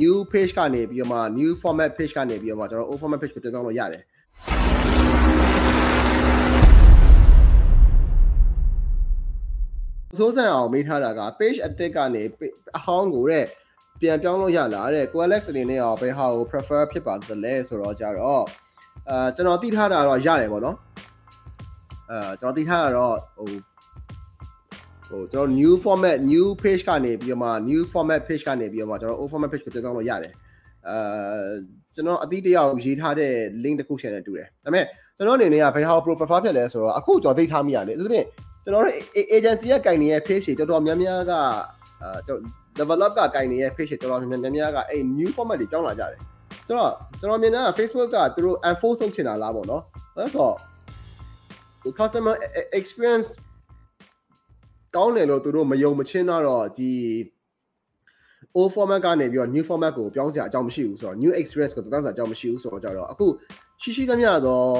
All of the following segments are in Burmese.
new page ကနေပြီးတော့မှ new format page ကနေပြီးတော့မှကျွန်တော် old format page ကိုပြန်ပြောင်းလို့ရတယ်စိုးစံအောင်မေးထားတာက page အသစ်ကနေအဟောင်းကိုတဲ့ပြန်ပြောင်းလို့ရလားတဲ့ Coalex အနေနဲ့ရောဘယ်ဟာကို prefer ဖြစ်ပါသလဲဆိုတော့ကြတော့အဲကျွန်တော်သိထားတာတော့ရတယ်ပေါ့နော်အဲကျွန်တော်သိထားတာတော့ဟို ဟိုကျွန်တော် new format new page ကနေပြီးတော့မှ new format page ကနေပြီးတော့မှကျွန်တော် old format page ကိုပြောင်းလို့ရတယ်အဲကျွန်တော်အတိတယောက်ရေးထားတဲ့ link တစ်ခုရှယ်နဲ့တူတယ်ဒါပေမဲ့ကျွန်တော်အနေနဲ့ကဘယ်ဟာ profile ဖြစ်လဲဆိုတော့အခုကျွန်တော်သိထားမိရတယ်သူတို့ကျွန်တော်တို့ agency ကကင်နေတဲ့ page တွေတော်တော်များများကအဲကျွန်တော် develop ကကင်နေတဲ့ page တွေတော်တော်များများကအဲ့ new format တွေကြောင်းလာကြတယ်ဆိုတော့ကျွန်တော်မြင်တာ Facebook ကသူတို့ enforce လုပ်ချင်တာလားပေါ့နော်အဲ့ဆို customer experience ကောင်းတယ်လို့သူတို့မယုံမချင်းတော့ဒီ old format ကနေပြီးတော့ new format ကိုပြောင်းစရာအကြောင်းမရှိဘူးဆိုတော့ new experience ကိုပြောင်းစရာအကြောင်းမရှိဘူးဆိုတော့ကြတော့အခုရှိရှိသမျှတော့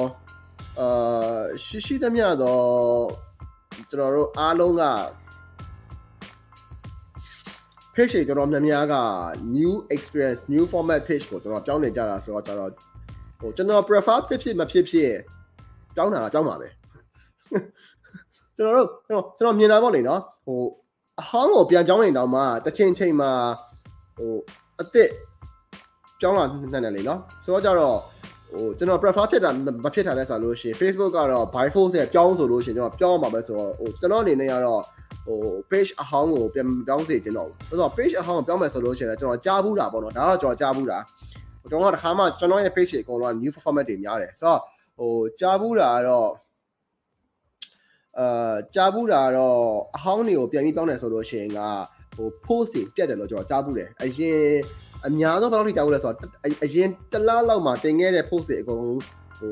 အာရှိရှိသမျှတော့ကျွန်တော်တို့အားလုံးက page တွေကျွန်တော်များများက new experience new format page ကိုကျွန်တော်ပြောင်းနေကြတာဆိုတော့ကျွန်တော်ဟိုကျွန်တော် prefer ဖြစ်ဖြစ်မဖြစ်ဖြစ်ပြောင်းတာပြောင်းပါပဲ ကျွန်တော်တို့ကျွန်တော်ကျွန်တော်မြင်တာပေါ့လေနော်ဟိုအဟောင်းကိုပြန်ပြောင်းနေတော့မှတစ်ချိန်ချိန်မှာဟိုအစ်စ်ပြောင်းလာနိုင်တယ်လေနော်ဆိုတော့ကြတော့ဟိုကျွန်တော် prefer ဖြစ်တာမဖြစ်တာလဲဆိုလို့ရှိရင် Facebook ကတော့ by force နဲ့ပြောင်းဆိုလို့ရှိရင်ကျွန်တော်ပြောင်းမှာပဲဆိုတော့ဟိုကျွန်တော်အနေနဲ့ကတော့ဟို page အဟောင်းကိုပြန်ပြောင်းစေချင်တော့ဘူးဆိုတော့ page အဟောင်းကိုပြောင်းမယ်ဆိုလို့ရှိရင်ကျွန်တော်ကြားဘူးတာပေါ့နော်ဒါတော့ကျွန်တော်ကြားဘူးတာကျွန်တော်ကတခါမှကျွန်တော်ရဲ့ page တွေအကုန်လုံး new format တွေများတယ်ဆိုတော့ဟိုကြားဘူးတာကတော့ အာကြားဘူးတာတော့အဟောင်းတွေကိုပြန်ပြီးပြောင်းတယ်ဆိုလို့ရှိရင်ကဟို post တွေပြတ်တယ်လို့ကျွန်တော်ကြားဘူးတယ်အရင်အများဆုံးဘယ်လောက်ထိကြားဘူးလဲဆိုတော့အရင်တလားလောက်မှာတင်ခဲ့တဲ့ post တွေအကုန်ဟို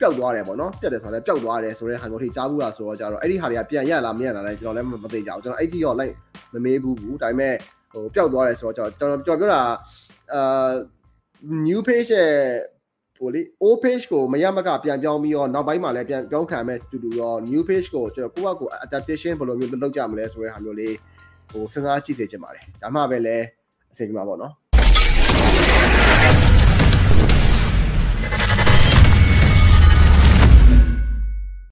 ပျောက်သွားတယ်ပေါ့နော်ပြတ်တယ်ဆိုတော့လည်းပျောက်သွားတယ်ဆိုတဲ့ဟာမျိုးထိကြားဘူးလားဆိုတော့ကြတော့အဲ့ဒီဟာတွေကပြန်ရလာမရလာလဲကျွန်တော်လည်းမသိကြဘူးကျွန်တော်အဲ့ဒီရောလိုက်မမေးဘူးဘူးဒါပေမဲ့ဟိုပျောက်သွားတယ်ဆိုတော့ကျွန်တော်ကျွန်တော်ပြောတာအာ new page ရဲ့ ဟိုလေ old page ကိုမရမကပြန်ပြောင်းပြီးတော့နောက်ပိုင်းမှာလည်းပြန်ပြောင်းခံမဲ့တူတူတော့ new page ကိုကျွန်တော်ကိုယ့်အကို adaptation ဘယ်လိုမျိုးလုပ်ကြမလဲဆိုတဲ့ဟာမျိုးလေးဟိုစဉ်းစားကြည့်စေချင်ပါတယ်ဒါမှပဲလဲအဆင်ပြေမှာပေါ့နော်